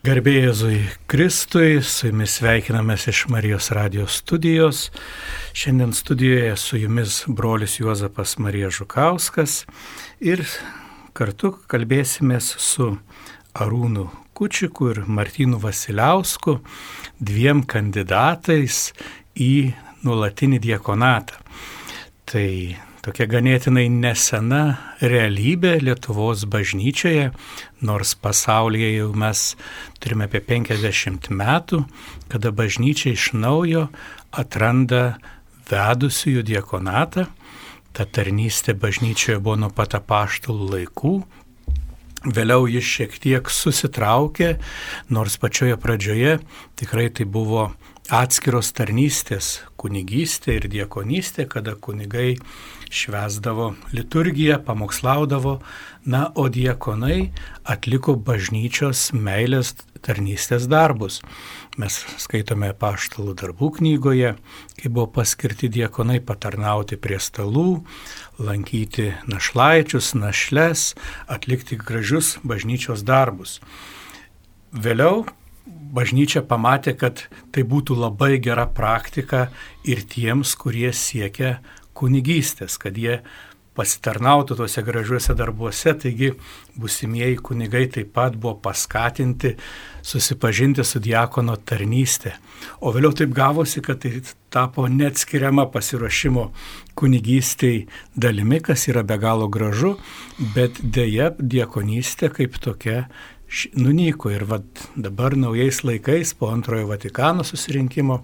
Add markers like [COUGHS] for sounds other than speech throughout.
Garbėjai Jėzui Kristui, su jumis sveikinamės iš Marijos radijos studijos. Šiandien studijoje su jumis brolis Juozapas Marija Žukauskas ir kartu kalbėsimės su Arūnu Kučiku ir Martynu Vasiliausku, dviem kandidatais į nulatinį diekonatą. Tai tokia ganėtinai nesena realybė Lietuvos bažnyčioje, nors pasaulyje jau mes turime apie 50 metų, kada bažnyčia iš naujo atranda vedusiųjų diekonatą. Ta tarnystė bažnyčioje buvo nuo pat apaštalų laikų. Vėliau jis šiek tiek susitraukė, nors pačioje pradžioje tikrai tai buvo atskiros tarnystės - kunigystė ir diekonystė, kada kunigai švesdavo liturgiją, pamokslaudavo, na, o diekonai atliko bažnyčios meilės tarnystės darbus. Mes skaitome paštalų darbų knygoje, kai buvo paskirti diekonai patarnauti prie stalų, lankyti našlaičius, našles, atlikti gražius bažnyčios darbus. Vėliau bažnyčia pamatė, kad tai būtų labai gera praktika ir tiems, kurie siekia kunigystės, kad jie pasitarnautų tuose gražiuose darbuose, taigi busimieji kunigai taip pat buvo paskatinti susipažinti su diakono tarnystė. O vėliau taip gavosi, kad tai tapo neatskiriama pasiruošimo kunigystėj dalimi, kas yra be galo gražu, bet dėja diakonystė kaip tokia nunyko ir vad dabar naujais laikais po antrojo Vatikano susirinkimo,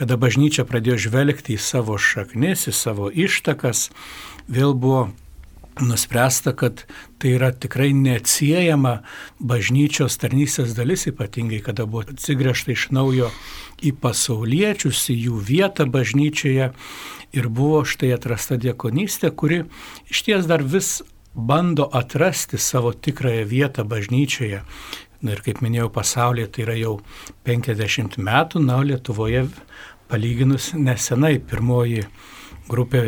kada bažnyčia pradėjo žvelgti į savo šaknis, į savo ištakas, vėl buvo nuspręsta, kad tai yra tikrai neatsiejama bažnyčios tarnystės dalis, ypatingai kada buvo atsigręžta iš naujo į pasauliečius, į jų vietą bažnyčioje ir buvo štai atrasta diekonystė, kuri iš ties dar vis bando atrasti savo tikrąją vietą bažnyčioje. Na ir kaip minėjau, pasaulyje tai yra jau 50 metų, na, Lietuvoje palyginus nesenai pirmoji grupė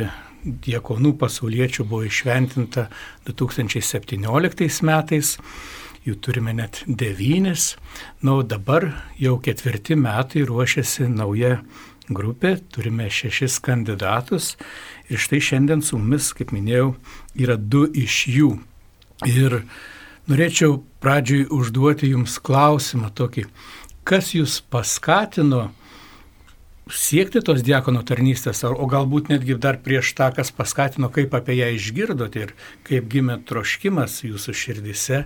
diekonų pasauliečių buvo išventinta 2017 metais, jų turime net devynis, na, o dabar jau ketvirti metai ruošiasi nauja grupė, turime šešis kandidatus ir štai šiandien su mumis, kaip minėjau, yra du iš jų. Ir norėčiau pradžiui užduoti jums klausimą tokį, kas jūs paskatino siekti tos diakono tarnystės, o galbūt netgi dar prieš tą, kas paskatino, kaip apie ją išgirdote ir kaip gimė troškimas jūsų širdise,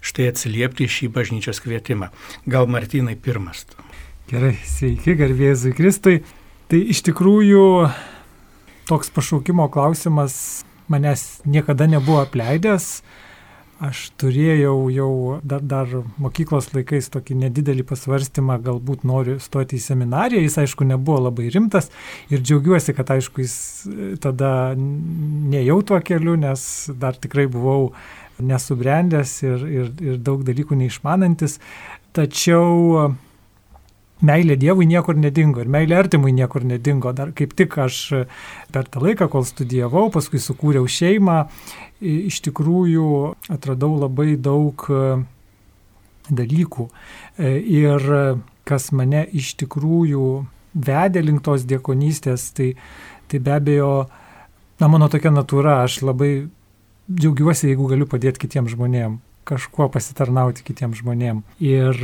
štai atsiliepti šį bažnyčios kvietimą. Gal Martinai pirmas. Gerai, sveiki, garbėzui Kristui. Tai iš tikrųjų toks pašaukimo klausimas manęs niekada nebuvo apleidęs. Aš turėjau jau dar, dar mokyklos laikais tokį nedidelį pasvarstymą, galbūt noriu stoti į seminariją, jis aišku nebuvo labai rimtas ir džiaugiuosi, kad aišku jis tada nejau tuo keliu, nes dar tikrai buvau nesubrendęs ir, ir, ir daug dalykų neišmanantis. Tačiau meilė Dievui niekur nedingo ir meilė artimui niekur nedingo. Dar kaip tik aš per tą laiką, kol studijavau, paskui sukūriau šeimą, iš tikrųjų atradau labai daug e, dalykų. E, ir kas mane iš tikrųjų vedė link tos diekonystės, tai, tai be abejo, na mano tokia natūra, aš labai džiaugiuosi, jeigu galiu padėti kitiems žmonėms, kažkuo pasitarnauti kitiems žmonėms. Ir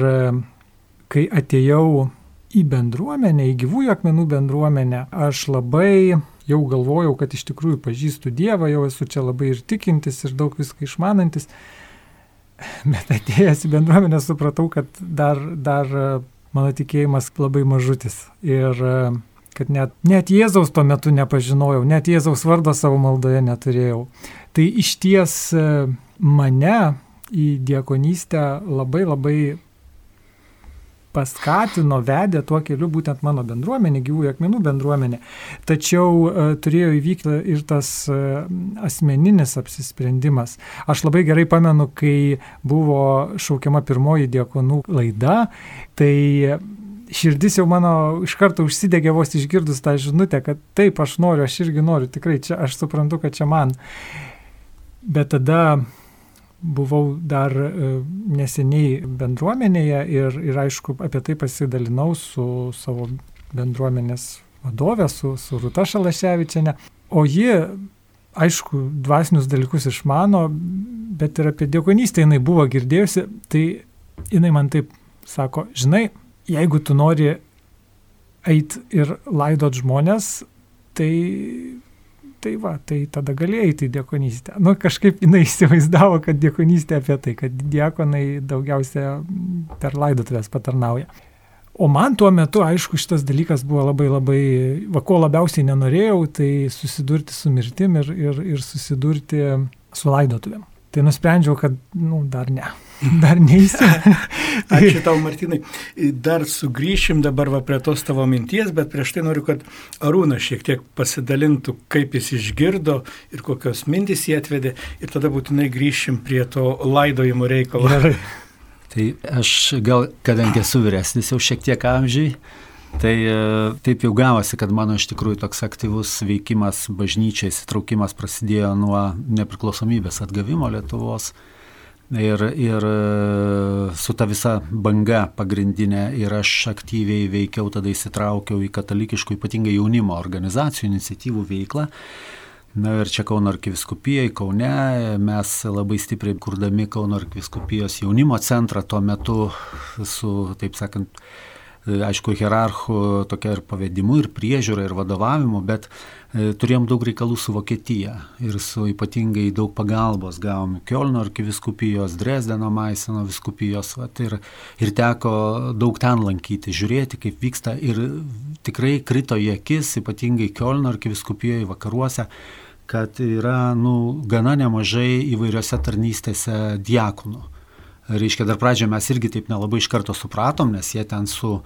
kai atėjau į bendruomenę, į gyvųjų akmenų bendruomenę, aš labai jau galvojau, kad iš tikrųjų pažįstu Dievą, jau esu čia labai ir tikintis, ir daug viską išmanantis. Bet atėjęs į bendruomenę supratau, kad dar, dar mano tikėjimas labai mažutis. Ir kad net, net Jėzaus tuo metu nepažinojau, net Jėzaus vardo savo maldoje neturėjau. Tai iš ties mane į diekonystę labai labai paskatino, vedė tuo keliu būtent mano bendruomenė, gyvųjų akmenų bendruomenė. Tačiau e, turėjo įvykti ir tas e, asmeninis apsisprendimas. Aš labai gerai pamenu, kai buvo šaukiama pirmoji diekonų laida, tai širdis jau mano iš karto užsidegė vos išgirdus tą žinutę, kad taip, aš noriu, aš irgi noriu, tikrai čia aš suprantu, kad čia man. Bet tada buvau dar e, neseniai bendruomenėje ir, ir aišku, apie tai pasidalinau su savo bendruomenės vadovė, su, su Ruta Šalaševičiane. O ji, aišku, dvasinius dalykus išmano, bet ir apie diekonystę jinai buvo girdėjusi, tai jinai man taip sako, žinai, jeigu tu nori eit ir laidot žmonės, tai tai va, tai tada galėjai į diekonystę. Nu, kažkaip jinai įsivaizdavo, kad diekonystė apie tai, kad diekonai daugiausia per laidotuvės patarnauja. O man tuo metu, aišku, šitas dalykas buvo labai labai, va, ko labiausiai nenorėjau, tai susidurti su mirtim ir, ir, ir susidurti su laidotuvėm. Tai nusprendžiau, kad, nu, dar ne. [LAUGHS] Dar neįsiu. [LAUGHS] Ačiū tau, Martinai. Dar sugrįšim dabar va prie tos tavo minties, bet prieš tai noriu, kad Arūnas šiek tiek pasidalintų, kaip jis išgirdo ir kokios mintys jį atvedė. Ir tada būtinai grįšim prie to laidojimo reikalo. Gerai. Tai aš gal, kadangi esu vyresnis jau šiek tiek amžiai, Tai e, taip jau gavosi, kad mano iš tikrųjų toks aktyvus veikimas bažnyčiai, įsitraukimas prasidėjo nuo nepriklausomybės atgavimo Lietuvos. Ir, ir e, su ta visa banga pagrindinė ir aš aktyviai veikiau, tada įsitraukiau į katalikiškų, ypatingai jaunimo organizacijų iniciatyvų veiklą. Na ir čia Kauno arkiviskupijai, Kaune mes labai stipriai kurdami Kauno arkiviskupijos jaunimo centrą tuo metu su, taip sakant, aišku, hierarchų tokia ir pavedimu, ir priežiūra, ir vadovavimu, bet e, turėjom daug reikalų su Vokietija ir su ypatingai daug pagalbos gavom Kielno arkiviskupijos, Dresdeno Maiseno viskupijos vat, ir, ir teko daug ten lankyti, žiūrėti, kaip vyksta ir tikrai krito į akis, ypatingai Kielno arkiviskupijoje vakaruose kad yra nu, gana nemažai įvairiose tarnystėse diakonų reiškia, dar pradžioje mes irgi taip nelabai iš karto supratom, nes jie ten su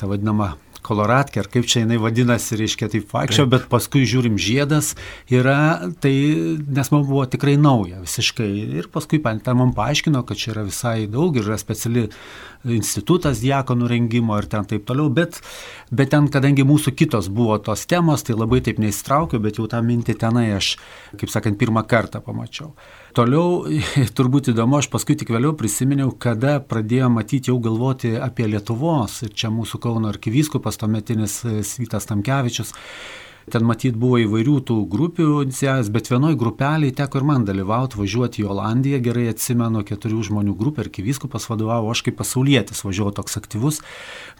ta vadinama koloratkė, ar kaip čia jinai vadinasi, reiškia taip vaikščio, bet paskui žiūrim žiedas yra, tai nes man buvo tikrai nauja visiškai. Ir paskui ten man paaiškino, kad čia yra visai daug ir yra speciali institutas diakonų rengimo ir ten taip toliau, bet, bet ten, kadangi mūsų kitos buvo tos temos, tai labai taip neįstraukiau, bet jau tą mintį tenai aš, kaip sakant, pirmą kartą pamačiau. Toliau, [LAUGHS] turbūt įdomu, aš paskui tik vėliau prisiminiau, kada pradėjo matyti jau galvoti apie Lietuvos. Ir čia mūsų Kauno arkivyskupas, tuometinis Svytas Tamkevičius Ten matyt buvo įvairių tų grupių inicijavęs, bet vienoj grupeliai teko ir man dalyvauti, važiuoti į Olandiją, gerai atsimenu, keturių žmonių grupė, arkivyskupas vadovavo, aš kaip pasaulietis važiavau toks aktyvus.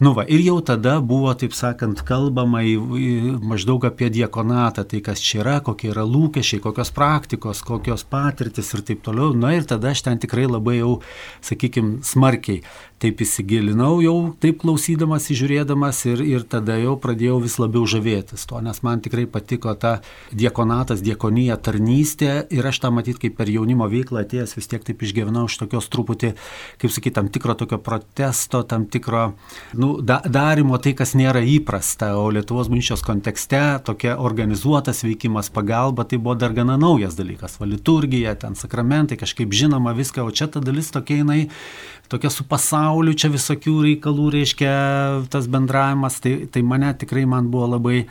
Nu va, ir jau tada buvo, taip sakant, kalbama į, į, maždaug apie diekonatą, tai kas čia yra, kokie yra lūkesčiai, kokios praktikos, kokios patirtis ir taip toliau. Na ir tada aš ten tikrai labai jau, sakykime, smarkiai taip įsigilinau jau, taip klausydamas, žiūrėdamas ir, ir tada jau pradėjau vis labiau žavėtis to, nes man tikrai patiko ta diekonatas, diekonija, tarnystė ir aš tą matyt kaip per jaunimo veiklą atėjęs vis tiek taip išgyvenau iš tokios truputį, kaip sakyti, tam tikro tokio protesto, tam tikro nu, da, darimo tai, kas nėra įprasta, o Lietuvos bažnyčios kontekste tokia organizuotas veikimas, pagalba, tai buvo dar gana naujas dalykas, va liturgija, ten sakramentai, kažkaip žinoma viską, o čia ta dalis tokia jinai tokia su pasauliu čia visokių reikalų, reiškia tas bendravimas, tai, tai mane tikrai man buvo labai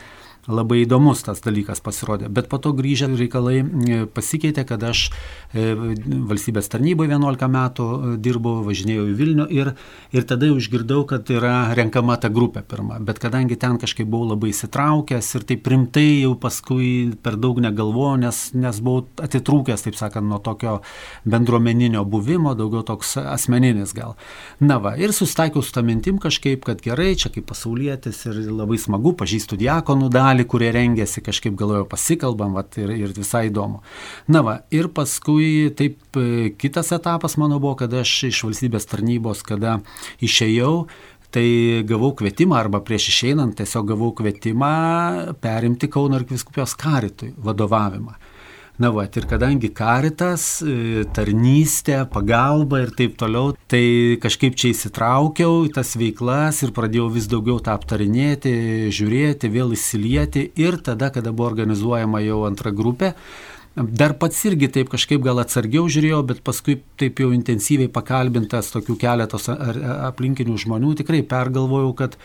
labai įdomus tas dalykas pasirodė. Bet po to grįžę reikalai e, pasikeitė, kad aš e, valstybės tarnyboje 11 metų e, dirbau, važinėjau į Vilnių ir, ir tada jau išgirdau, kad yra renkama ta grupė pirma. Bet kadangi ten kažkaip buvau labai įsitraukęs ir taip rimtai jau paskui per daug negalvojau, nes, nes buvau atitrūkęs, taip sakant, nuo tokio bendruomeninio buvimo, daugiau toks asmeninis gal. Na va, ir susitaikiau su tą mintim kažkaip, kad gerai, čia kaip pasaulietis ir labai smagu, pažįstu diakonų dalį dalį, kurie rengėsi, kažkaip galvoju pasikalbam, vat, ir, ir visai įdomu. Na va, ir paskui taip e, kitas etapas mano buvo, kada aš iš valstybės tarnybos, kada išėjau, tai gavau kvietimą arba prieš išeinant tiesiog gavau kvietimą perimti Kauno arkiviskupijos karitui vadovavimą. Na va, ir kadangi karitas, e, tarnystė, pagalba ir taip toliau, tai kažkaip čia įsitraukiau į tas veiklas ir pradėjau vis daugiau tą aptarinėti, žiūrėti, vėl įsilieti. Ir tada, kada buvo organizuojama jau antra grupė, Dar pats irgi taip kažkaip gal atsargiau žiūrėjau, bet paskui taip jau intensyviai pakalbintas tokių keletos aplinkinių žmonių, tikrai pergalvojau, kad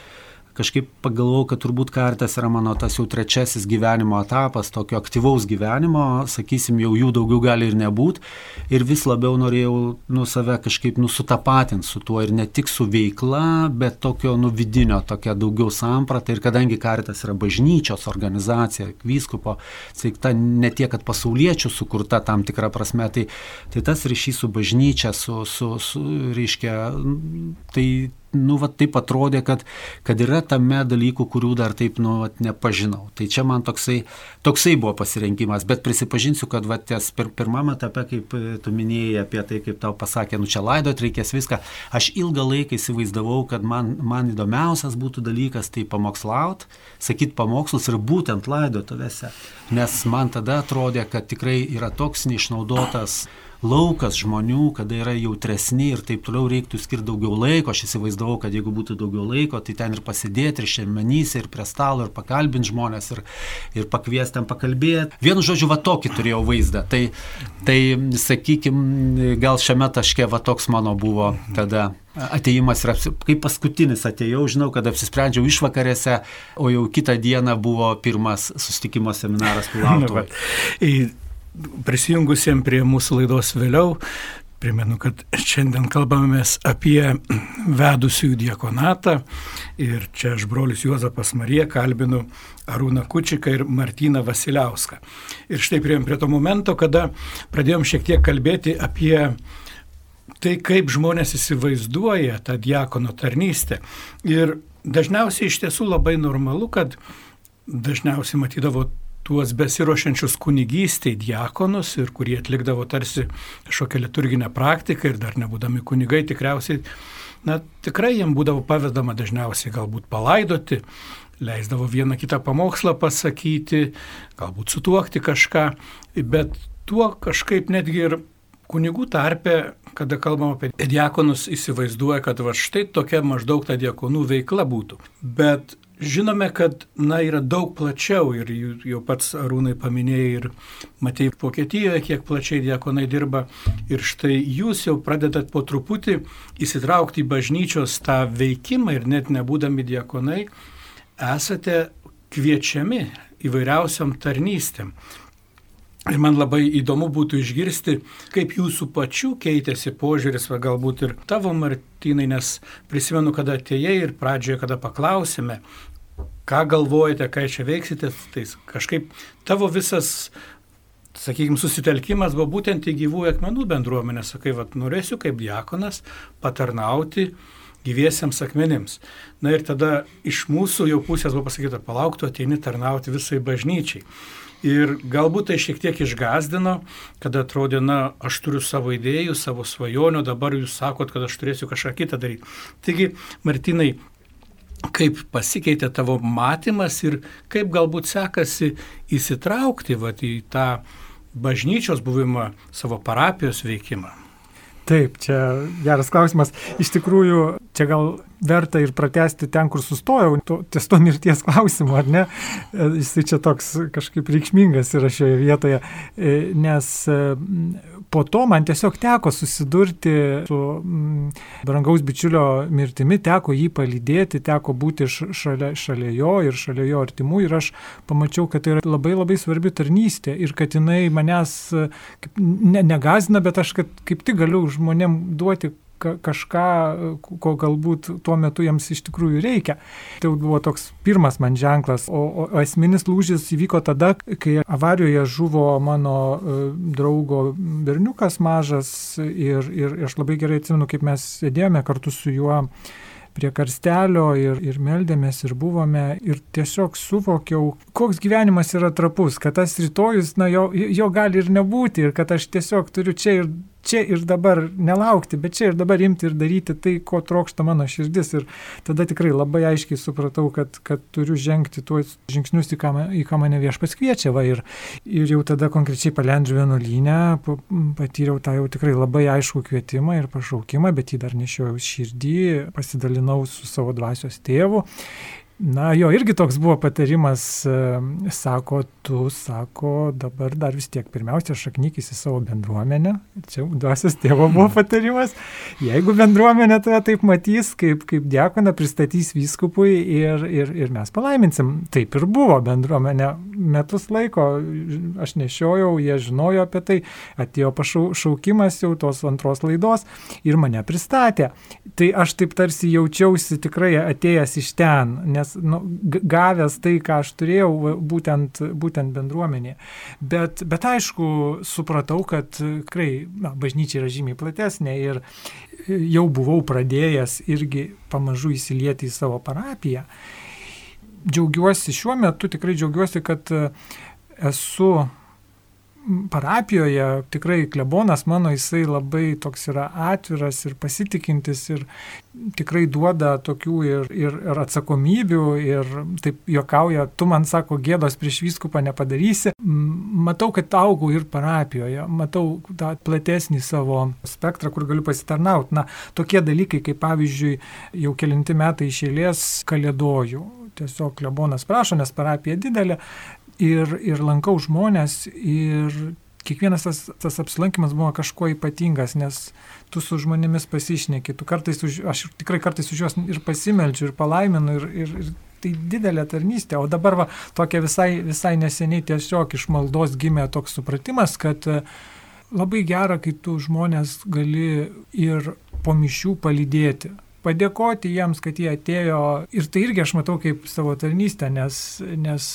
kažkaip pagalvojau, kad turbūt kartas yra mano tas jau trečiasis gyvenimo etapas, tokio aktyvaus gyvenimo, sakysim, jau jų daugiau gali ir nebūti. Ir vis labiau norėjau nu save kažkaip nusutapatinti su tuo ir ne tik su veikla, bet tokio nu vidinio, tokia daugiau samprata. Ir kadangi kartas yra bažnyčios organizacija, vyskupo, sveikta ne tiek, kad pasauliečių sukurta tam tikrą prasme, tai, tai tas ryšys su bažnyčia, su, su, su reiškia, tai nu, va, taip atrodė, kad, kad yra tame dalykų, kurių dar taip, nu, va, nepažinau. Tai čia man toksai, toksai buvo pasirinkimas, bet prisipažinsiu, kad va, ties pir, pirmame etape, kaip e, tu minėjai apie tai, kaip tau pasakė, nu čia laidot reikės viską, aš ilgą laiką įsivaizdavau, kad man, man įdomiausias būtų dalykas tai pamokslaut, sakyt pamokslus ir būtent laidotuvėse, nes man tada atrodė, kad tikrai yra toks neišnaudotas laukas žmonių, kada yra jautresni ir taip toliau reiktų skirti daugiau laiko. Aš įsivaizdavau, kad jeigu būtų daugiau laiko, tai ten ir pasidėti, ir šiandienyse, ir prie stalo, ir pakalbinti žmonės, ir, ir pakviesti ten pakalbėti. Vienu žodžiu, va tokį turėjau vaizdą. Tai, tai sakykime, gal šiame taške va toks mano buvo tada ateimas ir apsi... kaip paskutinis atėjau, žinau, kad apsisprendžiau išvakarėse, o jau kitą dieną buvo pirmas susitikimo seminaras [LAUGHS] Pilautui prisijungusiems prie mūsų laidos vėliau, primenu, kad šiandien kalbamės apie vedusiųjų diekonatą ir čia aš brolius Juozapas Marija kalbinu Arūną Kučiką ir Martyną Vasiliauską. Ir štai prieėm prie to momento, kada pradėjom šiek tiek kalbėti apie tai, kaip žmonės įsivaizduoja tą diakono tarnystę. Ir dažniausiai iš tiesų labai normalu, kad dažniausiai matydavo tuos besirošiančius kunigystėj diakonus ir kurie atlikdavo tarsi kažkokią liturginę praktiką ir dar nebūdami kunigai tikriausiai, na tikrai jiem būdavo pavedama dažniausiai galbūt palaidoti, leisdavo vieną kitą pamokslą pasakyti, galbūt sutuokti kažką, bet tuo kažkaip netgi ir kunigų tarpe, kada kalbam apie diakonus, įsivaizduoja, kad va štai tokia maždaug ta diakonų veikla būtų. Bet Žinome, kad na, yra daug plačiau ir jau pats Arūnai paminėjai ir matėjai Vokietijoje, kiek plačiai diekonai dirba. Ir štai jūs jau pradedat po truputį įsitraukti į bažnyčios tą veikimą ir net nebūdami diekonai, esate kviečiami įvairiausiam tarnystėm. Ir man labai įdomu būtų išgirsti, kaip jūsų pačių keitėsi požiūris, va galbūt ir tavo Martinai, nes prisimenu, kada atėjai ir pradžioje, kada paklausėme, ką galvojate, ką čia veiksite, tai kažkaip tavo visas, sakykime, susitelkimas buvo būtent į gyvųjų akmenų bendruomenę. Sakai, va, norėsiu kaip diakonas patarnauti gyviesiems akmenims. Na ir tada iš mūsų jau pusės buvo pasakyta, palauktų ateini tarnauti visai bažnyčiai. Ir galbūt tai šiek tiek išgazdino, kad atrodė, na, aš turiu savo idėjų, savo svajonių, dabar jūs sakot, kad aš turėsiu kažką kitą daryti. Taigi, Martinai, kaip pasikeitė tavo matymas ir kaip galbūt sekasi įsitraukti vat, į tą bažnyčios buvimą, savo parapijos veikimą. Taip, čia geras klausimas. Iš tikrųjų, čia gal verta ir pratesti ten, kur sustojau, to, ties to mirties klausimu, ar ne? Jisai čia toks kažkaip reikšmingas yra šioje vietoje, e, nes e, po to man tiesiog teko susidurti su mm, brangaus bičiulio mirtimi, teko jį palydėti, teko būti šalia, šalia jo ir šalia jo artimų ir aš pamačiau, kad tai yra labai labai svarbi tarnystė ir kad jinai manęs ne, negazina, bet aš kaip tik galiu žmonėm duoti kažką, ko galbūt tuo metu jiems iš tikrųjų reikia. Tai buvo toks pirmas man ženklas, o, o esminis lūžis įvyko tada, kai avarijoje žuvo mano e, draugo berniukas mažas ir, ir aš labai gerai atsimenu, kaip mes sėdėjome kartu su juo prie karstelio ir, ir meldėmės ir buvome ir tiesiog suvokiau, koks gyvenimas yra trapus, kad tas rytojus, na, jo, jo gali ir nebūti ir kad aš tiesiog turiu čia ir čia ir dabar nelaukti, bet čia ir dabar imti ir daryti tai, ko trokšta mano širdis. Ir tada tikrai labai aiškiai supratau, kad, kad turiu žengti tuos žingsnius, į ką, į ką mane viešpas kviečia. Va, ir, ir jau tada konkrečiai palendžiu vienuolynę, patyriau tą jau tikrai labai aišku kvietimą ir pašaukimą, bet jį dar nešiojau širdį, pasidalinau su savo dvasios tėvu. Na, jo irgi toks buvo patarimas, e, sako, tu, sako, dabar dar vis tiek pirmiausia šaknykis į savo bendruomenę. Čia duosios tėvo buvo patarimas. Jeigu bendruomenė tave taip matys, kaip, kaip diakona pristatys vyskupui ir, ir, ir mes palaiminsim. Taip ir buvo bendruomenė metus laiko. Aš nešiojau, jie žinojo apie tai, atėjo pašaukimas jau tos antros laidos ir mane pristatė. Tai aš taip tarsi jaučiausi tikrai atėjęs iš ten, nes nes nu, gavęs tai, ką aš turėjau, būtent, būtent bendruomenė. Bet, bet aišku, supratau, kad tikrai na, bažnyčia yra žymiai platesnė ir jau buvau pradėjęs irgi pamažu įsilieti į savo parapiją. Džiaugiuosi šiuo metu, tikrai džiaugiuosi, kad esu parapijoje tikrai klebonas mano, jisai labai toks yra atviras ir pasitikintis ir tikrai duoda tokių ir, ir, ir atsakomybių ir taip juokauja, tu man sako, gėdos prieš vyskupą nepadarysi. Matau, kad augau ir parapijoje, matau tą platesnį savo spektrą, kur galiu pasitarnauti. Na, tokie dalykai, kaip pavyzdžiui, jau kelinti metai išėlės kalėdojų. Tiesiog klebonas prašo, nes parapija didelė, ir, ir lankau žmonės ir kiekvienas tas, tas apsilankimas buvo kažkuo ypatingas, nes tu su žmonėmis pasišneki, tu kartais, už, aš tikrai kartais už juos ir pasimeldžiu, ir palaiminu, ir, ir, ir tai didelė tarnystė. O dabar va, tokia visai, visai neseniai tiesiog iš maldos gimė toks supratimas, kad e, labai gera, kai tu žmonės gali ir po mišių palydėti padėkoti jiems, kad jie atėjo. Ir tai irgi aš matau kaip savo tarnystę, nes, nes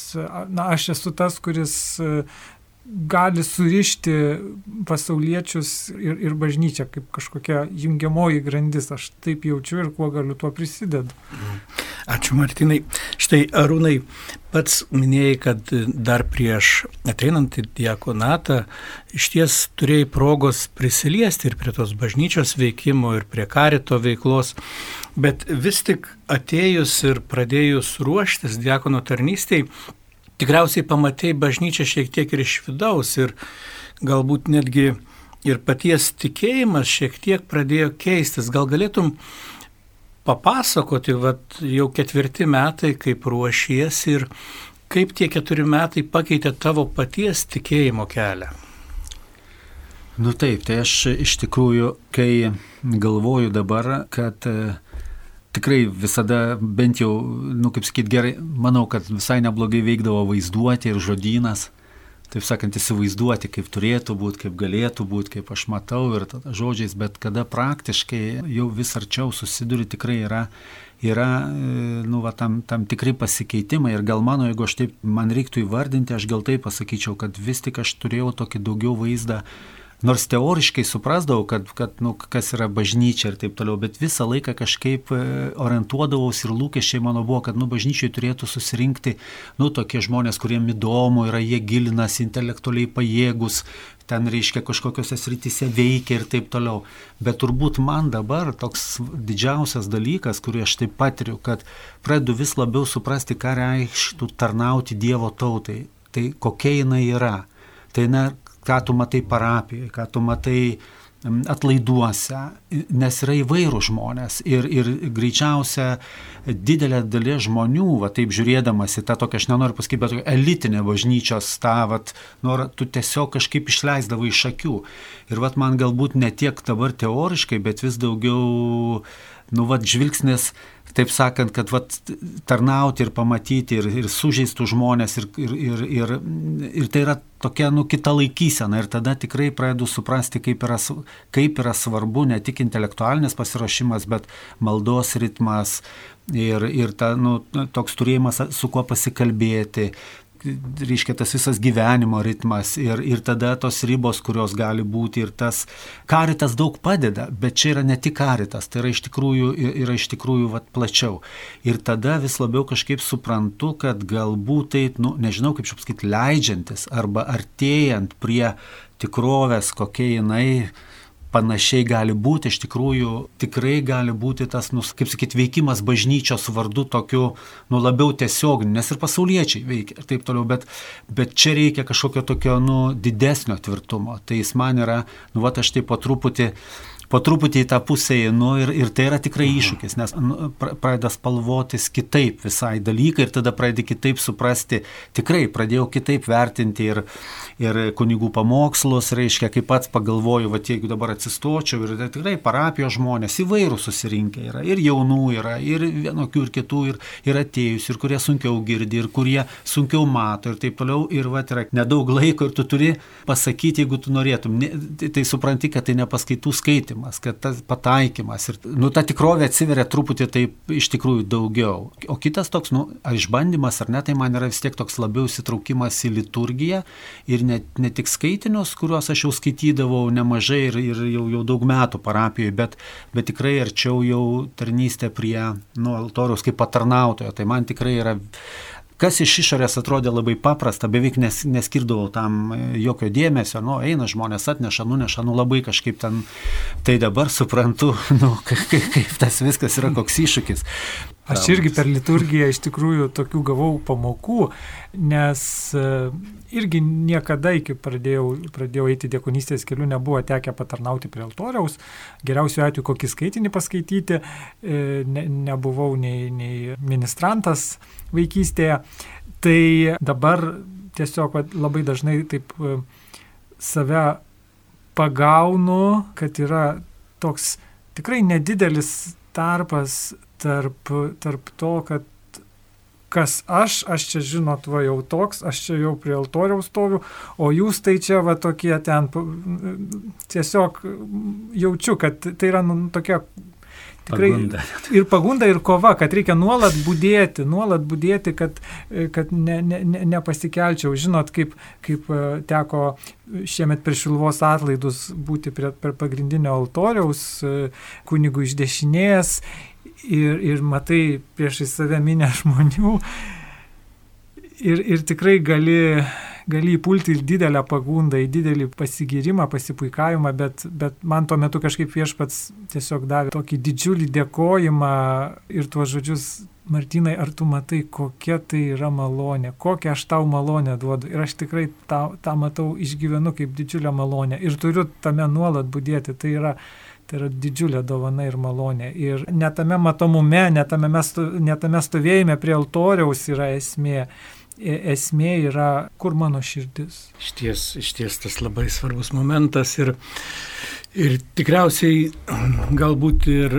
na, aš esu tas, kuris gali surišti pasauliečius ir, ir bažnyčią kaip kažkokia jungiamoji grandis. Aš taip jaučiu ir kuo galiu tuo prisidedu. Ačiū Martinai. Štai Arūnai, pats minėjai, kad dar prieš ateinant į diakonatą iš ties turėjai progos prisiliesti ir prie tos bažnyčios veikimo, ir prie karito veiklos, bet vis tik atėjus ir pradėjus ruoštis diakono tarnystėj, tikriausiai pamatėjai bažnyčią šiek tiek ir iš vidaus ir galbūt netgi ir paties tikėjimas šiek tiek pradėjo keistis. Gal galėtum papasakoti, vat, jau ketvirti metai, kaip ruošies ir kaip tie keturi metai pakeitė tavo paties tikėjimo kelią? Nu taip, tai aš iš tikrųjų, kai galvoju dabar, kad uh, tikrai visada bent jau, nu kaip sakyt, gerai, manau, kad visai neblogai veikdavo vaizduoti ir žodynas, taip sakant, įsivaizduoti, kaip turėtų būti, kaip galėtų būti, kaip aš matau ir žodžiais, bet kada praktiškai jau vis arčiau susiduri, tikrai yra, yra nu, va, tam, tam tikri pasikeitimai. Ir gal mano, jeigu aš taip man reiktų įvardinti, aš gal taip pasakyčiau, kad vis tik aš turėjau tokį daugiau vaizdą nors teoriškai suprasdavau, kad, kad nu, kas yra bažnyčia ir taip toliau, bet visą laiką kažkaip e, orientuodavausi ir lūkesčiai mano buvo, kad nu, bažnyčiai turėtų susirinkti nu, tokie žmonės, kuriems įdomu yra, jie gilinasi, intelektualiai pajėgus, ten reiškia kažkokiose srityse veikia ir taip toliau. Bet turbūt man dabar toks didžiausias dalykas, kurį aš taip patiriu, kad pradedu vis labiau suprasti, ką reikštų tarnauti Dievo tautai. Tai kokia jinai yra. Tai na, ką tu matai parapijoje, ką tu matai atlaiduose, nes yra įvairių žmonės ir, ir greičiausia didelė dalis žmonių, va taip žiūrėdamas į tą tokią, aš nenoriu pasakyti, bet elitinę bažnyčios tą, va, nor, tu tiesiog kažkaip išleisdavai iš akių. Ir va man galbūt ne tiek dabar teoriškai, bet vis daugiau, nu va, žvilgsnis taip sakant, kad vat, tarnauti ir pamatyti ir, ir sužeistų žmonės ir, ir, ir, ir, ir tai yra tokia nu, kita laikysena. Ir tada tikrai pradedu suprasti, kaip yra, kaip yra svarbu ne tik intelektualinis pasiruošimas, bet maldos ritmas ir, ir ta, nu, toks turėjimas su kuo pasikalbėti, reiškia tas visas gyvenimo ritmas ir, ir tada tos ribos, kurios gali būti ir tas karitas daug padeda, bet čia yra ne tik karitas, tai yra iš tikrųjų, yra iš tikrųjų vat, plačiau. Ir tada vis labiau kažkaip suprantu, kad galbūt tai, nu, nežinau kaip čia pasakyti, leidžiantis arba artėjant prie tikrovės, kokia jinai, panašiai gali būti, iš tikrųjų tikrai gali būti tas, nu, kaip sakyti, veikimas bažnyčios vardu tokiu, nu, labiau tiesioginiu, nes ir pasauliečiai veikia ir taip toliau, bet, bet čia reikia kažkokio tokio, nu, didesnio tvirtumo. Tai jis man yra, nu, va, aš taip po truputį po truputį į tą pusę einu ir, ir tai yra tikrai mhm. iššūkis, nes nu, pradeda spalvotis kitaip visai dalykai ir tada pradedi kitaip suprasti, tikrai pradėjau kitaip vertinti ir, ir kunigų pamokslus, reiškia, kaip pats pagalvoju, va jeigu dabar atsistočiau ir tai tikrai parapijos žmonės įvairių susirinkę yra, ir jaunų yra, ir vienokių, ir kitų, ir, ir atėjusių, ir kurie sunkiau girdi, ir kurie sunkiau mato, ir taip toliau, ir va yra nedaug laiko, ir tu turi pasakyti, jeigu tu norėtum, ne, tai, tai supranti, kad tai ne paskaitų skaitimas, kad tas pataikymas, ir, nu, ta tikrovė atsiveria truputį taip iš tikrųjų daugiau. O kitas toks, nu, išbandymas ar ne, tai man yra vis tiek toks labiau įsitraukimas į liturgiją ir ne, ne tik skaitinius, kuriuos aš jau skaitydavau nemažai ir, ir jau, jau daug metų parapijoje, bet, bet tikrai arčiau jau tarnystė prie nu, altoriaus kaip patarnautojo. Tai man tikrai yra kas iš išorės atrodė labai paprasta, beveik nes, neskirdavau tam jokio dėmesio, nu, eina žmonės atneša, nuneša, nu labai kažkaip ten, tai dabar suprantu, [LAUGHS] nu, kaip, kaip tas viskas yra koks iššūkis. Aš irgi per liturgiją iš tikrųjų tokių gavau pamokų, nes e, irgi niekada iki pradėjau, pradėjau eiti diekonystės keliu nebuvo tekę patarnauti prie altoriaus. Geriausiu atveju kokį skaitinį paskaityti, e, ne, nebuvau nei, nei ministrantas vaikystėje. Tai dabar tiesiog labai dažnai taip e, save pagaunu, kad yra toks tikrai nedidelis tarpas tarp, tarp to, kad kas aš, aš čia žinot, va jau toks, aš čia jau prie altoriaus stoviu, o jūs tai čia va tokie ten, tiesiog jaučiu, kad tai yra nu, tokia tikrai pagunda. ir pagunda, ir kova, kad reikia nuolat būdėti, nuolat būdėti, kad, kad ne, ne, ne, nepasikelčiau. Žinot, kaip, kaip e, teko šiemet per šilvos atlaidus būti prie, per pagrindinio altoriaus e, kunigų iš dešinės ir, ir matai priešai save minę [LAUGHS] žmonių ir, ir tikrai gali, gali įpulti į didelę pagundą, į didelį pasigirimą, pasipuikavimą, bet, bet man tuo metu kažkaip viešpats tiesiog davė tokį didžiulį dėkojimą ir tuos žodžius Martinai, ar tu matai, kokia tai yra malonė, kokią aš tau malonę duodu. Ir aš tikrai tą, tą matau, išgyvenu kaip didžiulę malonę. Ir turiu tame nuolat būdėti. Tai yra Tai yra didžiulė dovana ir malonė. Ir netame matomume, netame, netame stovėjime prie altoriaus yra esmė. E, esmė yra, kur mano širdis. Išties, išties tas labai svarbus momentas ir, ir tikriausiai galbūt ir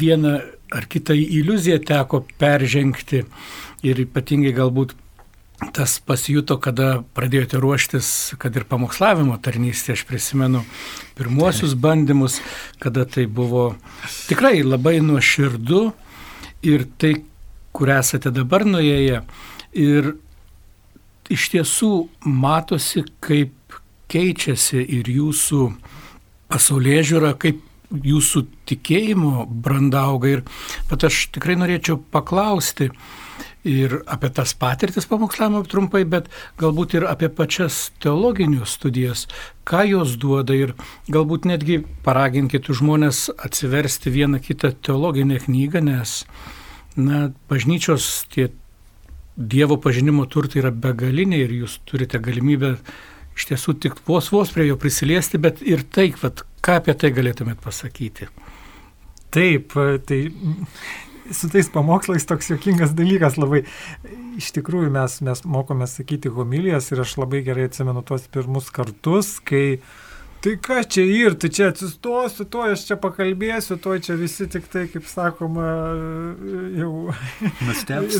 vieną ar kitą iliuziją teko peržengti ir ypatingai galbūt tas pasijuto, kada pradėjote ruoštis, kad ir pamokslavimo tarnystė, aš prisimenu pirmuosius bandymus, kada tai buvo tikrai labai nuoširdu ir tai, kur esate dabar nuėję. Ir iš tiesų matosi, kaip keičiasi ir jūsų pasaulyje žiūra, kaip jūsų tikėjimo brandauga. Ir bet aš tikrai norėčiau paklausti, ir apie tas patirtis pamokslavimo trumpai, bet galbūt ir apie pačias teologinius studijas, ką jos duoda ir galbūt netgi paraginkit žmonės atsiversti vieną kitą teologinę knygą, nes, na, bažnyčios tie Dievo pažinimo turtai yra begaliniai ir jūs turite galimybę iš tiesų tik vos vos prie jo prisiliesti, bet ir taip, vat, ką apie tai galėtumėt pasakyti. Taip, tai su tais pamokslais toks jokingas dalykas labai. Iš tikrųjų mes, mes mokome sakyti homilijas ir aš labai gerai atsimenu tuos pirmus kartus, kai uh, tai ką čia ir, tai čia atsistosiu, to aš čia pakalbėsiu, to čia visi tik tai, kaip sakoma, jau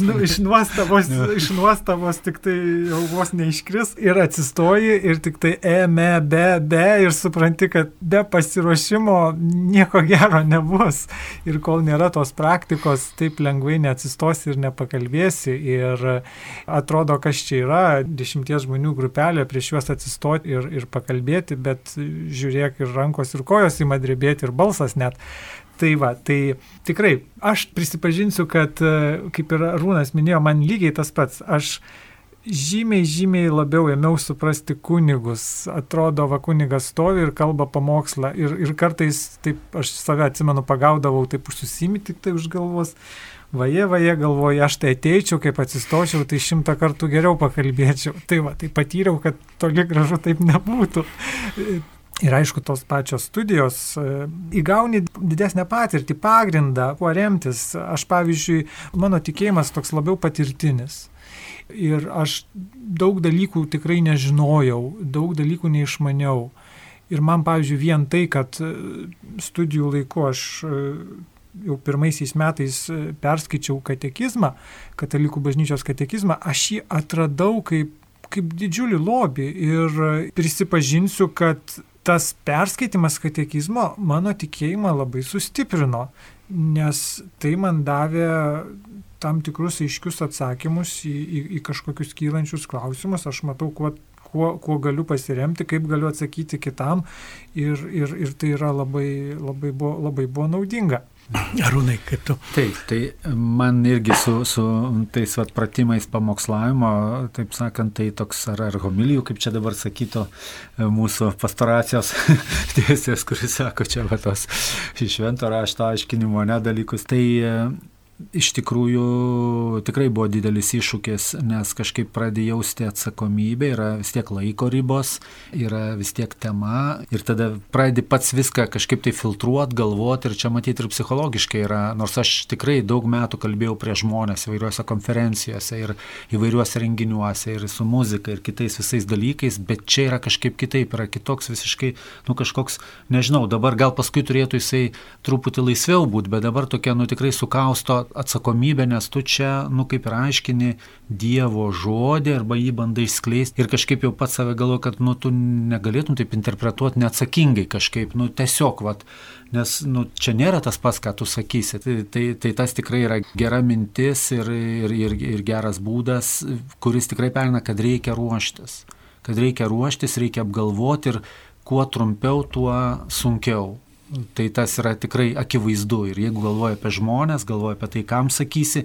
nu, iš, nuostabos, [LAUGHS] iš nuostabos tik tai jau vos neiškris ir atsistoji ir tik tai ėmė, be, be ir supranti, kad be pasiruošimo nieko gero nebus. Ir kol nėra tos praktikos, taip lengvai neatsistosi ir nepakalbėsi. Ir atrodo, kas čia yra, dešimties žmonių grupelė prieš juos atsistoti ir, ir pakalbėti, bet žiūrėk ir rankos ir kojos ima drebėti ir balsas net. Tai va, tai tikrai, aš prisipažinsiu, kad, e, kaip ir Rūnas minėjo, man lygiai tas pats. Aš žymiai, žymiai labiau ėmiau suprasti kunigus. Atrodo, va kunigas stovi ir kalba pamokslą. Ir, ir kartais, taip, aš save atsimenu, pagaudavau, taip užsusimti tik tai už galvos. Vaje, vaje galvoju, aš tai ateičiau, kaip atsistočiau, tai šimtą kartų geriau pakalbėčiau. Tai va, tai patyriau, kad toli gražu taip nebūtų. Ir aišku, tos pačios studijos e, įgauni didesnę patirtį, pagrindą, kuo remtis. Aš, pavyzdžiui, mano tikėjimas toks labiau patirtinis. Ir aš daug dalykų tikrai nežinojau, daug dalykų neišmaniau. Ir man, pavyzdžiui, vien tai, kad e, studijų laiku aš e, jau pirmaisiais metais perskaičiau katekizmą, katalikų bažnyčios katekizmą, aš jį atradau kaip, kaip didžiulį lobį ir prisipažinsiu, kad tas perskaitimas katekizmo mano tikėjimą labai sustiprino, nes tai man davė tam tikrus aiškius atsakymus į, į, į kažkokius kylančius klausimus. Aš matau, kuo, kuo, kuo galiu pasiremti, kaip galiu atsakyti kitam ir, ir, ir tai yra labai, labai, buvo, labai buvo naudinga. Arūnai, kaip tu? Taip, tai man irgi su, su tais vat, pratimais pamokslavimo, taip sakant, tai toks ar, ar homilijų, kaip čia dabar sakytų e, mūsų pastoracijos [LAUGHS] tiesės, kuris sako čia va tos švento rašto aiškinimo nedalykus. Tai iš tikrųjų tikrai buvo didelis iššūkis, nes kažkaip pradėjau jausti atsakomybę, yra vis tiek laiko ribos, yra vis tiek tema ir tada pradedi pats viską kažkaip tai filtruoti, galvoti ir čia matyti ir psichologiškai yra, nors aš tikrai daug metų kalbėjau prie žmonės įvairiuose konferencijose ir įvairiuose renginiuose ir su muzika ir kitais visais dalykais, bet čia yra kažkaip kitaip, yra kitoks visiškai, nu kažkoks, nežinau, dabar gal paskui turėtų jisai truputį laisviau būti, bet dabar tokia, nu tikrai sukausto atsakomybę, nes tu čia, nu kaip ir aiškini Dievo žodį arba jį bandai skleisti ir kažkaip jau pats save galvo, kad nu tu negalėtum taip interpretuoti neatsakingai kažkaip, nu tiesiog, vat, nes nu, čia nėra tas pats, ką tu sakysi. Tai, tai, tai tas tikrai yra gera mintis ir, ir, ir, ir geras būdas, kuris tikrai perina, kad reikia ruoštis. Kad reikia ruoštis, reikia apgalvoti ir kuo trumpiau, tuo sunkiau. Tai tas yra tikrai akivaizdu. Ir jeigu galvoji apie žmonės, galvoji apie tai, kam sakysi,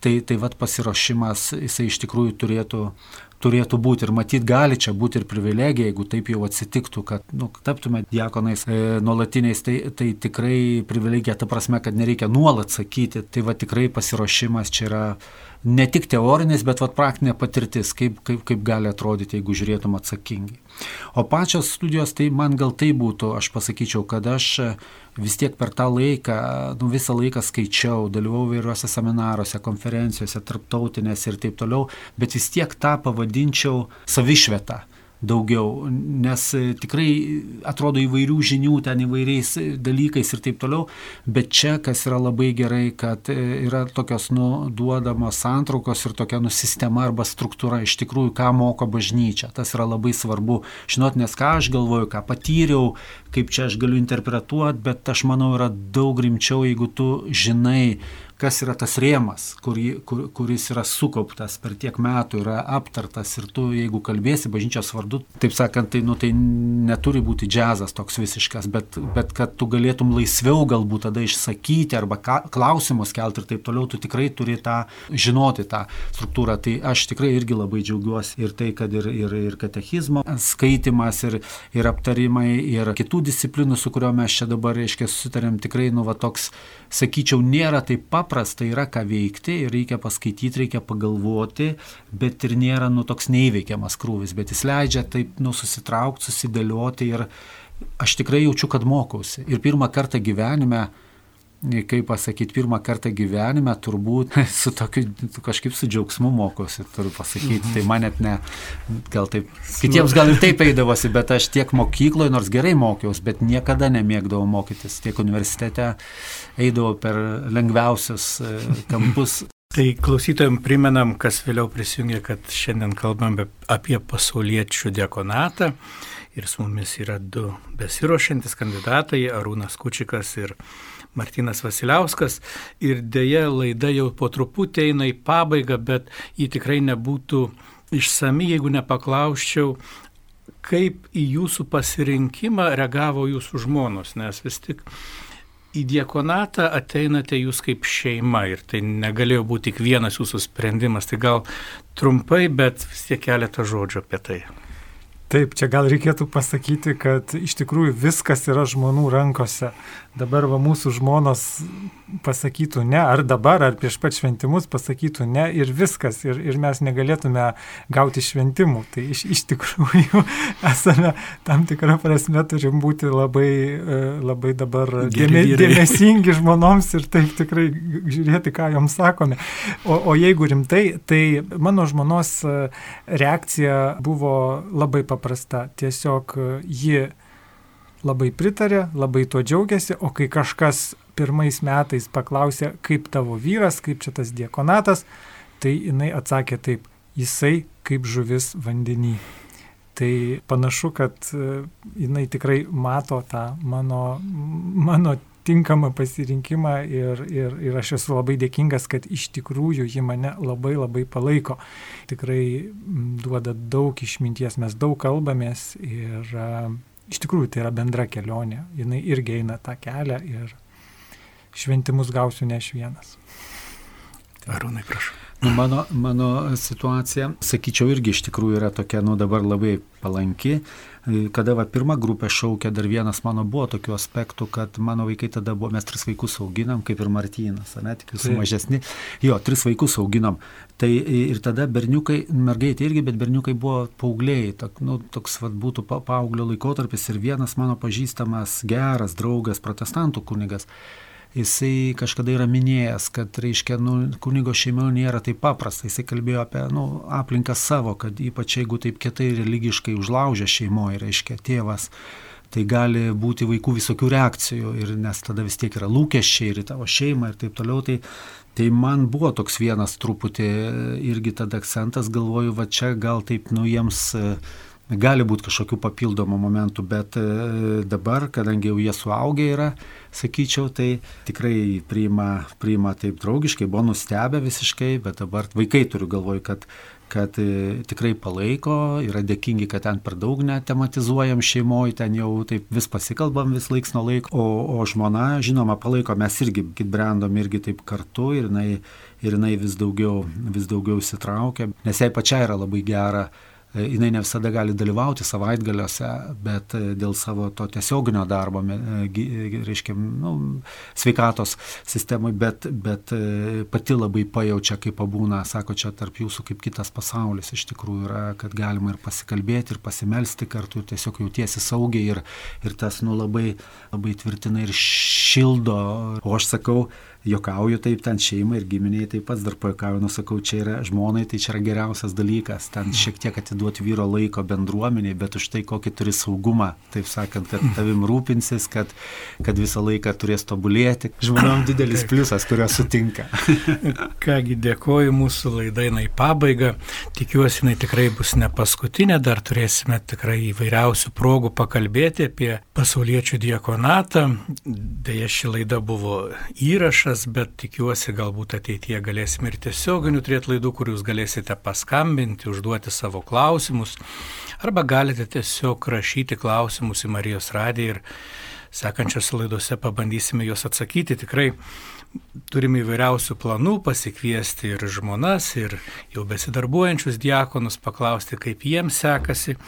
tai, tai vad pasiruošimas jisai iš tikrųjų turėtų, turėtų būti. Ir matyt gali čia būti ir privilegija, jeigu taip jau atsitiktų, kad nu, taptume diakonais e, nuolatiniais, tai, tai tikrai privilegija ta prasme, kad nereikia nuolat sakyti, tai va tikrai pasiruošimas čia yra ne tik teorinis, bet vat, praktinė patirtis, kaip, kaip, kaip gali atrodyti, jeigu žiūrėtum atsakingai. O pačios studijos, tai man gal tai būtų, aš pasakyčiau, kad aš vis tiek per tą laiką, nu, visą laiką skaičiau, dalyvau vairiuose seminaruose, konferencijose, tarptautinėse ir taip toliau, bet vis tiek tą pavadinčiau savišvietą daugiau, nes e, tikrai atrodo įvairių žinių ten įvairiais e, dalykais ir taip toliau, bet čia, kas yra labai gerai, kad e, yra tokios nu, duodamos santraukos ir tokia nu, sistema arba struktūra iš tikrųjų, ką moko bažnyčia. Tas yra labai svarbu žinot, nes ką aš galvoju, ką patyriau, kaip čia aš galiu interpretuoti, bet aš manau yra daug rimčiau, jeigu tu žinai, kas yra tas rėmas, kur, kur, kuris yra sukauptas per tiek metų, yra aptartas ir tu, jeigu kalbėsi bažnyčios vardu, taip sakant, tai, nu, tai neturi būti džiazas toks visiškas, bet, bet kad tu galėtum laisviau galbūt tada išsakyti arba ka, klausimus kelti ir taip toliau, tu tikrai turi tą žinoti tą struktūrą. Tai aš tikrai irgi labai džiaugiuosi ir tai, kad ir, ir, ir katechizmo skaitimas, ir, ir aptarimai, ir kitų disciplinų, su kurio mes čia dabar, reiškia, susitarėm, tikrai, nu, va toks, sakyčiau, nėra taip paprasta paprasta yra ką veikti ir reikia paskaityti, reikia pagalvoti, bet ir nėra nu toks neįveikiamas krūvis, bet jis leidžia taip nu susitraukti, susidėlioti ir aš tikrai jaučiu, kad mokausi. Ir pirmą kartą gyvenime kaip pasakyti, pirmą kartą gyvenime turbūt [LAUGHS] su tokiu, kažkaip su džiaugsmu mokosi, turiu pasakyti. Tai man net ne, gal taip, kitiems gal ir taip eidavosi, bet aš tiek mokykloje, nors gerai mokiausi, bet niekada nemėgdavau mokytis. Tiek universitete eidavau per lengviausius e, kampus. [LAUGHS] Tai klausytojams primenam, kas vėliau prisijungė, kad šiandien kalbame apie pasauliečių dekonatą ir su mumis yra du besirošantis kandidatai - Arūnas Kučikas ir Martinas Vasiliauskas ir dėja laida jau po truputį eina į pabaigą, bet ji tikrai nebūtų išsami, jeigu nepaklausčiau, kaip į jūsų pasirinkimą reagavo jūsų žmonos, nes vis tik į diekonatą ateinate jūs kaip šeima ir tai negalėjo būti tik vienas jūsų sprendimas, tai gal trumpai, bet vis tiek keletą žodžių apie tai. Taip, čia gal reikėtų pasakyti, kad iš tikrųjų viskas yra žmonių rankose. Dabar va mūsų žmonos pasakytų ne, ar dabar, ar prieš pat šventimus pasakytų ne ir viskas, ir, ir mes negalėtume gauti šventimų. Tai iš, iš tikrųjų [LAUGHS] esame tam tikrą prasme turim būti labai, e, labai dabar dėme, dėmesingi žmonoms ir taip tikrai žiūrėti, ką joms sakome. O, o jeigu rimtai, tai mano žmonos e, reakcija buvo labai paprasta. Tiesiog e, ji labai pritarė, labai tuo džiaugiasi, o kai kažkas pirmais metais paklausė, kaip tavo vyras, kaip čia tas diekonatas, tai jinai atsakė taip, jisai kaip žuvis vandenį. Tai panašu, kad e, jinai tikrai mato tą mano, mano tinkamą pasirinkimą ir, ir, ir aš esu labai dėkingas, kad iš tikrųjų ji mane labai labai palaiko. Tikrai duoda daug išminties, mes daug kalbamės ir iš tikrųjų tai yra bendra kelionė, jinai irgi eina tą kelią ir šventimus gausiu ne aš vienas. Arūnai, prašau. Nu, mano, mano situacija, sakyčiau, irgi iš tikrųjų yra tokia, nu dabar labai palanki. Kada va, pirmą grupę šaukė, dar vienas mano buvo tokių aspektų, kad mano vaikai tada buvo, mes tris vaikus auginam, kaip ir Martynas, ne, tik jūsų mažesni. Jo, tris vaikus auginam. Tai ir tada berniukai, mergaitė irgi, bet berniukai buvo paaugliai, tok, nu, toks vat, būtų pa, paauglio laikotarpis ir vienas mano pažįstamas geras draugas, protestantų kunigas jisai kažkada yra minėjęs, kad, reiškia, nu, kunigo šeimoje nėra taip paprasta. Jisai kalbėjo apie nu, aplinką savo, kad ypač jeigu taip kietai religiškai užlaužia šeimoje, reiškia, tėvas, tai gali būti vaikų visokių reakcijų, ir, nes tada vis tiek yra lūkesčiai ir tavo šeima ir taip toliau. Tai, tai man buvo toks vienas truputį irgi tada akcentas, galvoju, va čia gal taip, nu, jiems gali būti kažkokių papildomų momentų, bet e, dabar, kadangi jau jie suaugę yra, sakyčiau, tai tikrai priima, priima taip draugiškai, buvo nustebę visiškai, bet dabar vaikai turiu galvoj, kad kad e, tikrai palaiko, yra dėkingi, kad ten per daug netematizuojam šeimoje, ten jau taip vis pasikalbam vis laiks nuo laiko, o, o žmona, žinoma, palaiko, mes irgi, kit brandom, irgi taip kartu ir jinai, ir jinai vis daugiau, vis daugiau įsitraukia, nes jai pačiai yra labai gera jinai ne visada gali dalyvauti savaitgaliuose, bet e, dėl savo to tiesioginio darbo, e, reiškia, nu, sveikatos sistemai, bet, bet pati labai pajaučia, kaip pabūna, sako, čia tarp jūsų kaip kitas pasaulis iš tikrųjų yra, kad galima ir pasikalbėti, ir pasimelsti kartu, ir tiesiog jautiesi saugiai, ir, ir tas, nu, labai, labai tvirtina ir šildo, o aš sakau, jokauju taip ten šeimai ir giminiai taip pats dar pajokauju, nusakau, čia yra žmonai, tai čia yra geriausias dalykas, ten šiek tiek atiduoti vyro laiko bendruomeniai, bet už tai kokį turi saugumą, taip sakant, kad tavim rūpinsis, kad, kad visą laiką turės tobulėti. Žmonėm [COUGHS] didelis pliusas, kurio sutinka. [LAUGHS] Kągi dėkoju, mūsų laida eina į pabaigą, tikiuosi, jinai tikrai bus ne paskutinė, dar turėsime tikrai įvairiausių progų pakalbėti apie pasauliečių diekonatą. Deja, ši laida buvo įrašas įrašas, bet tikiuosi galbūt ateityje galėsime ir tiesioginių turėti laidų, kur jūs galėsite paskambinti, užduoti savo klausimus, arba galite tiesiog rašyti klausimus į Marijos radiją ir sekančiose laidose pabandysime juos atsakyti. Tikrai turime įvairiausių planų pasikviesti ir žmonas, ir jau besidarbuojančius diakonus, paklausti, kaip jiems sekasi.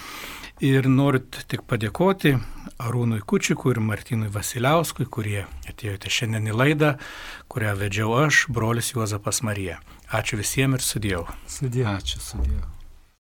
Ir noriu tik padėkoti Arūnui Kučikui ir Martinui Vasiliauskui, kurie atėjote šiandien į laidą, kurią vedžiau aš, brolis Juozapas Marija. Ačiū visiems ir sudėjau. Sudėjau. Ačiū, sudėjau.